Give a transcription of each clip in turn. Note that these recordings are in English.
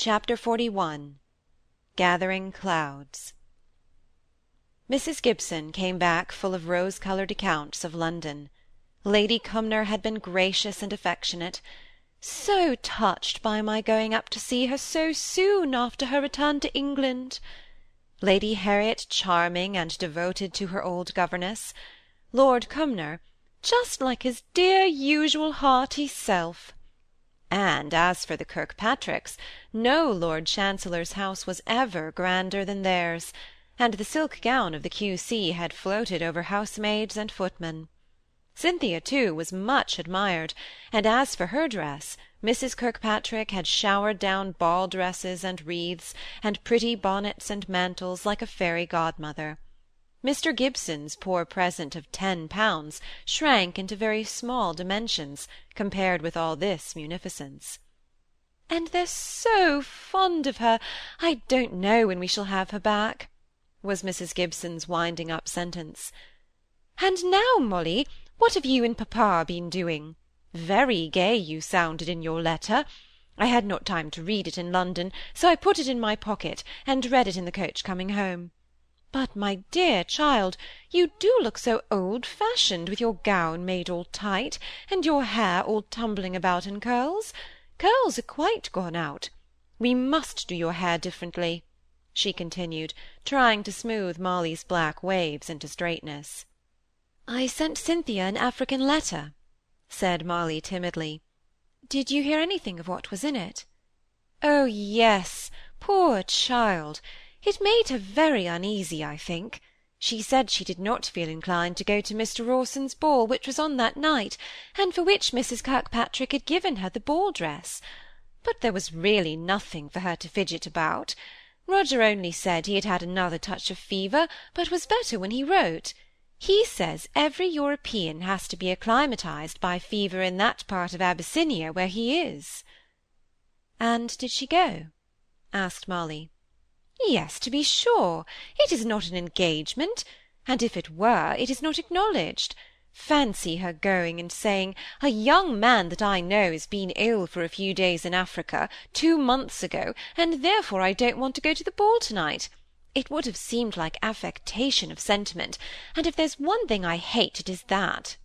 Chapter XLI Gathering Clouds Mrs. Gibson came back full of rose-coloured accounts of London. Lady Cumnor had been gracious and affectionate, "so touched by my going up to see her so soon after her return to England." Lady Harriet charming and devoted to her old governess. Lord Cumnor just like his dear usual hearty self. And as for the Kirkpatricks, no Lord Chancellor's house was ever grander than theirs, and the silk gown of the Q.C. had floated over housemaids and footmen. Cynthia, too, was much admired, and as for her dress, Mrs. Kirkpatrick had showered down ball dresses and wreaths, and pretty bonnets and mantles, like a fairy godmother. Mr. Gibson's poor present of ten pounds shrank into very small dimensions, compared with all this munificence. "And they're so fond of her, I don't know when we shall have her back," was Mrs. Gibson's winding up sentence. "And now, Molly, what have you and papa been doing? Very gay you sounded in your letter. I had not time to read it in London, so I put it in my pocket, and read it in the coach coming home. But, my dear child, you do look so old-fashioned, with your gown made all tight, and your hair all tumbling about in curls. Curls are quite gone out. We must do your hair differently," she continued, trying to smooth Molly's black waves into straightness. "I sent Cynthia an African letter," said Molly timidly. "Did you hear anything of what was in it?" "Oh yes, poor child! It made her very uneasy, I think. She said she did not feel inclined to go to Mr. Rawson's ball, which was on that night, and for which Mrs. Kirkpatrick had given her the ball dress. But there was really nothing for her to fidget about. Roger only said he had had another touch of fever, but was better when he wrote. He says every European has to be acclimatized by fever in that part of Abyssinia where he is. And did she go? asked Molly. Yes, to be sure. It is not an engagement, and if it were, it is not acknowledged. Fancy her going and saying, a young man that I know has been ill for a few days in Africa, two months ago, and therefore I don't want to go to the ball to-night. It would have seemed like affectation of sentiment, and if there's one thing I hate, it is that.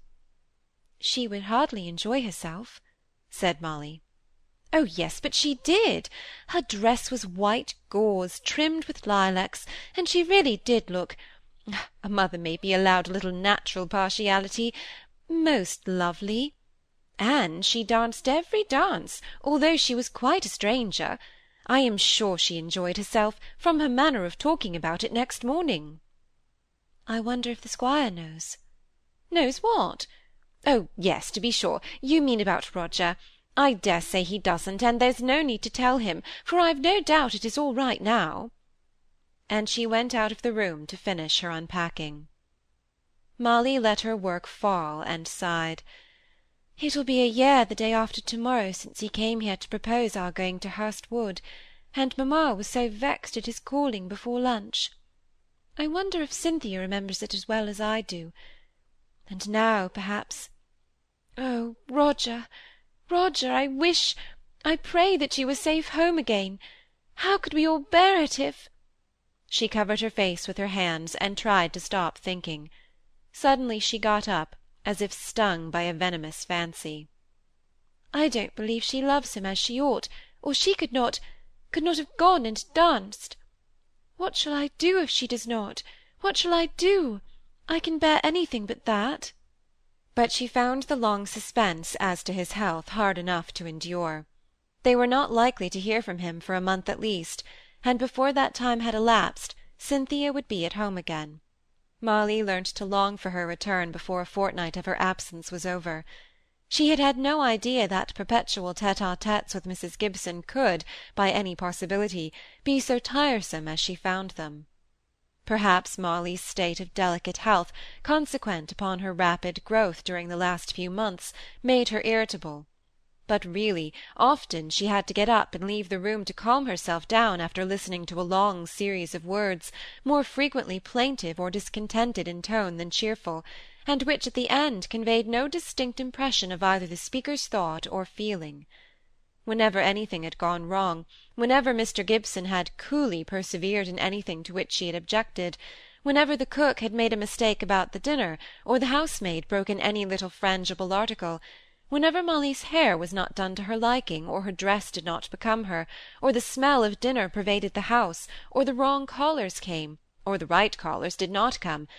She would hardly enjoy herself, said Molly. Oh yes, but she did. Her dress was white gauze, trimmed with lilacs, and she really did look—a mother may be allowed a little natural partiality—most lovely. And she danced every dance, although she was quite a stranger. I am sure she enjoyed herself, from her manner of talking about it next morning. I wonder if the squire knows. Knows what? Oh yes, to be sure, you mean about Roger. I dare say he doesn't, and there's no need to tell him, for I've no doubt it is all right now." And she went out of the room to finish her unpacking. Molly let her work fall and sighed. It will be a year the day after to-morrow since he came here to propose our going to Hurst Wood, and mamma was so vexed at his calling before lunch. I wonder if Cynthia remembers it as well as I do. And now, perhaps— Oh, Roger! Roger, I wish, I pray that you were safe home again. How could we all bear it if—" She covered her face with her hands, and tried to stop thinking. Suddenly she got up, as if stung by a venomous fancy. I don't believe she loves him as she ought, or she could not, could not have gone and danced. What shall I do if she does not? What shall I do? I can bear anything but that but she found the long suspense as to his health hard enough to endure. They were not likely to hear from him for a month at least, and before that time had elapsed, Cynthia would be at home again. Molly learnt to long for her return before a fortnight of her absence was over. She had had no idea that perpetual tete-a-tetes with Mrs. Gibson could, by any possibility, be so tiresome as she found them. Perhaps Molly's state of delicate health, consequent upon her rapid growth during the last few months, made her irritable; but really, often she had to get up and leave the room to calm herself down after listening to a long series of words, more frequently plaintive or discontented in tone than cheerful, and which at the end conveyed no distinct impression of either the speaker's thought or feeling. Whenever anything had gone wrong, whenever Mr Gibson had coolly persevered in anything to which she had objected, whenever the cook had made a mistake about the dinner, or the housemaid broken any little frangible article, whenever Molly's hair was not done to her liking, or her dress did not become her, or the smell of dinner pervaded the house, or the wrong callers came, or the right callers did not come,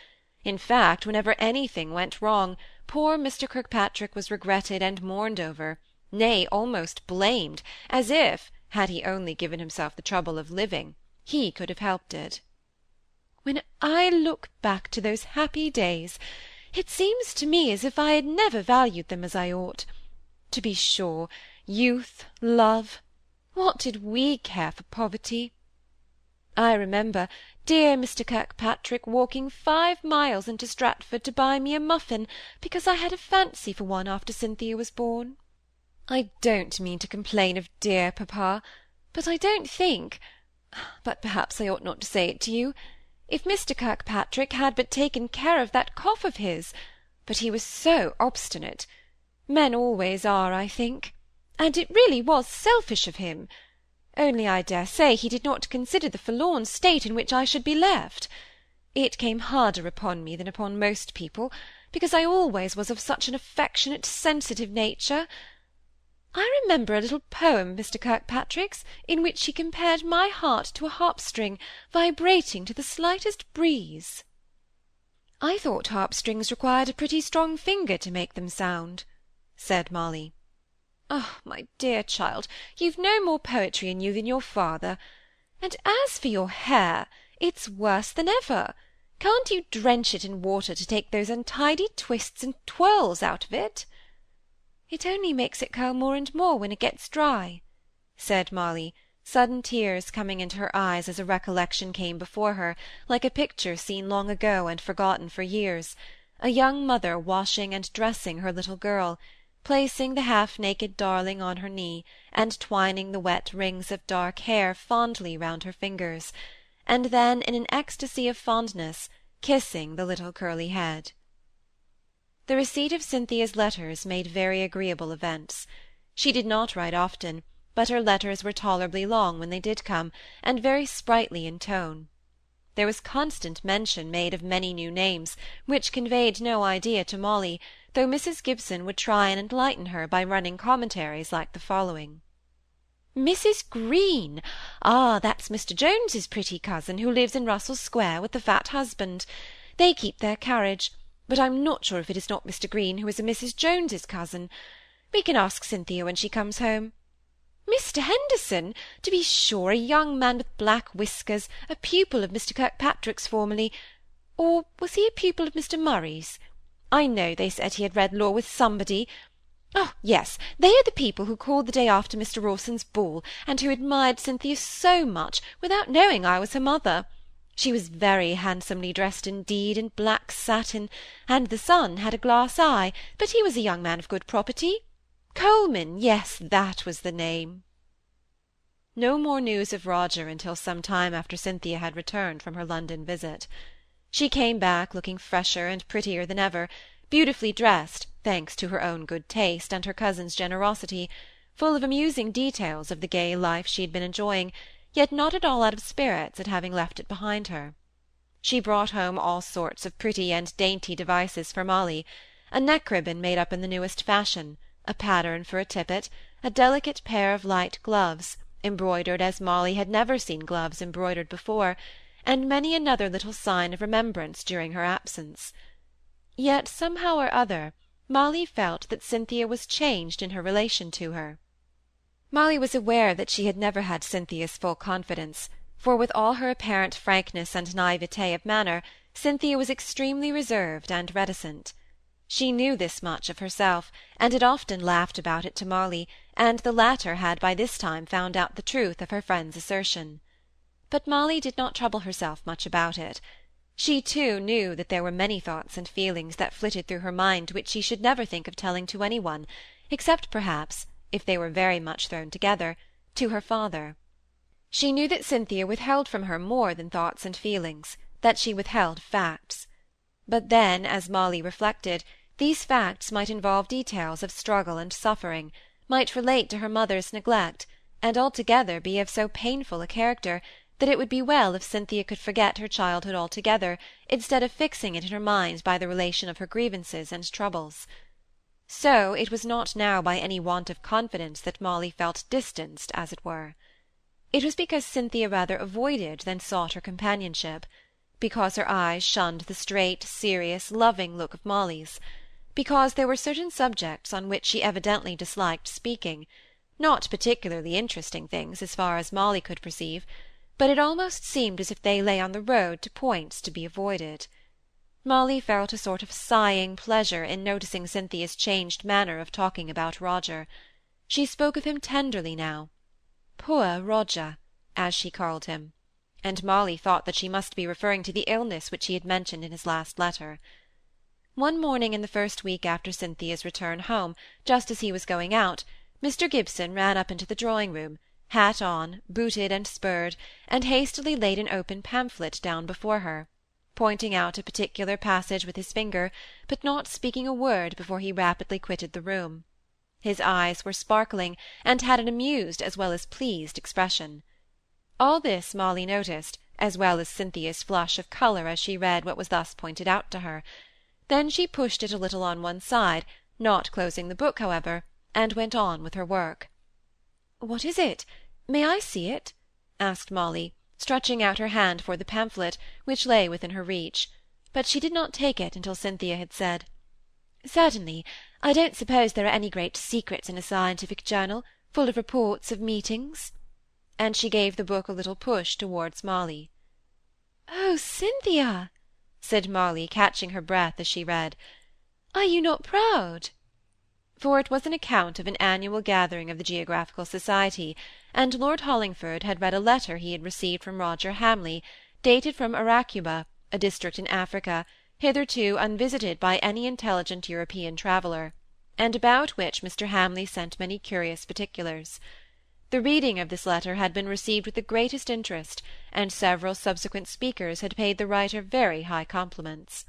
in fact, whenever anything went wrong, poor Mr Kirkpatrick was regretted and mourned over, nay, almost blamed, as if, had he only given himself the trouble of living, he could have helped it. When I look back to those happy days, it seems to me as if I had never valued them as I ought. To be sure, youth, love, what did we care for poverty? I remember dear Mr Kirkpatrick walking five miles into Stratford to buy me a muffin, because I had a fancy for one after Cynthia was born. I don't mean to complain of dear papa, but I don't think but perhaps I ought not to say it to you if Mr Kirkpatrick had but taken care of that cough of his, but he was so obstinate. Men always are, I think. And it really was selfish of him. Only I dare say he did not consider the forlorn state in which I should be left. It came harder upon me than upon most people, because I always was of such an affectionate, sensitive nature. I remember a little poem of Mr Kirkpatrick's, in which he compared my heart to a harp-string vibrating to the slightest breeze. I thought harp-strings required a pretty strong finger to make them sound, said Molly. Oh, my dear child, you've no more poetry in you than your father. And as for your hair, it's worse than ever. Can't you drench it in water to take those untidy twists and twirls out of it? It only makes it curl more and more when it gets dry, said Molly, sudden tears coming into her eyes as a recollection came before her, like a picture seen long ago and forgotten for years, a young mother washing and dressing her little girl, placing the half-naked darling on her knee, and twining the wet rings of dark hair fondly round her fingers, and then, in an ecstasy of fondness, kissing the little curly head. The receipt of Cynthia's letters made very agreeable events. She did not write often, but her letters were tolerably long when they did come, and very sprightly in tone. There was constant mention made of many new names, which conveyed no idea to Molly, though Mrs Gibson would try and enlighten her by running commentaries like the following. Mrs Green! Ah, that's Mr Jones's pretty cousin, who lives in Russell Square with the fat husband. They keep their carriage but I'm not sure if it is not Mr Green who is a Mrs Jones's cousin. We can ask Cynthia when she comes home. Mr Henderson! To be sure, a young man with black whiskers, a pupil of Mr Kirkpatrick's formerly, or was he a pupil of Mr Murray's? I know they said he had read law with somebody. Oh, yes, they are the people who called the day after Mr Rawson's ball, and who admired Cynthia so much, without knowing I was her mother. She was very handsomely dressed indeed, in black satin, and the son had a glass eye, but he was a young man of good property. Coleman, yes, that was the name. No more news of Roger until some time after Cynthia had returned from her London visit. She came back looking fresher and prettier than ever, beautifully dressed, thanks to her own good taste and her cousin's generosity, full of amusing details of the gay life she had been enjoying, yet not at all out of spirits at having left it behind her. She brought home all sorts of pretty and dainty devices for Molly, a neck ribbon made up in the newest fashion, a pattern for a tippet, a delicate pair of light gloves, embroidered as Molly had never seen gloves embroidered before, and many another little sign of remembrance during her absence. Yet somehow or other Molly felt that Cynthia was changed in her relation to her. Molly was aware that she had never had Cynthia's full confidence, for with all her apparent frankness and naivete of manner, Cynthia was extremely reserved and reticent. She knew this much of herself, and had often laughed about it to Molly, and the latter had by this time found out the truth of her friend's assertion. But Molly did not trouble herself much about it. She, too, knew that there were many thoughts and feelings that flitted through her mind which she should never think of telling to any one, except, perhaps, if they were very much thrown together, to her father. She knew that Cynthia withheld from her more than thoughts and feelings, that she withheld facts. But then, as Molly reflected, these facts might involve details of struggle and suffering, might relate to her mother's neglect, and altogether be of so painful a character that it would be well if Cynthia could forget her childhood altogether, instead of fixing it in her mind by the relation of her grievances and troubles. So it was not now by any want of confidence that Molly felt distanced, as it were. It was because Cynthia rather avoided than sought her companionship, because her eyes shunned the straight, serious, loving look of Molly's, because there were certain subjects on which she evidently disliked speaking, not particularly interesting things, as far as Molly could perceive, but it almost seemed as if they lay on the road to points to be avoided. Molly felt a sort of sighing pleasure in noticing Cynthia's changed manner of talking about Roger. She spoke of him tenderly now. Poor Roger, as she called him, and Molly thought that she must be referring to the illness which he had mentioned in his last letter. One morning in the first week after Cynthia's return home, just as he was going out, Mr. Gibson ran up into the drawing-room, hat on, booted and spurred, and hastily laid an open pamphlet down before her, pointing out a particular passage with his finger, but not speaking a word before he rapidly quitted the room. His eyes were sparkling, and had an amused as well as pleased expression. All this Molly noticed, as well as Cynthia's flush of colour as she read what was thus pointed out to her. Then she pushed it a little on one side, not closing the book, however, and went on with her work. "What is it? May I see it?" asked Molly, stretching out her hand for the pamphlet, which lay within her reach; but she did not take it until Cynthia had said, "Certainly. I don't suppose there are any great secrets in a scientific journal, full of reports of meetings?" And she gave the book a little push towards Molly. "Oh, Cynthia!" said Molly, catching her breath as she read, "are you not proud?" for it was an account of an annual gathering of the Geographical Society, and Lord Hollingford had read a letter he had received from Roger Hamley, dated from Aracuba, a district in Africa, hitherto unvisited by any intelligent European traveller, and about which Mr. Hamley sent many curious particulars. The reading of this letter had been received with the greatest interest, and several subsequent speakers had paid the writer very high compliments.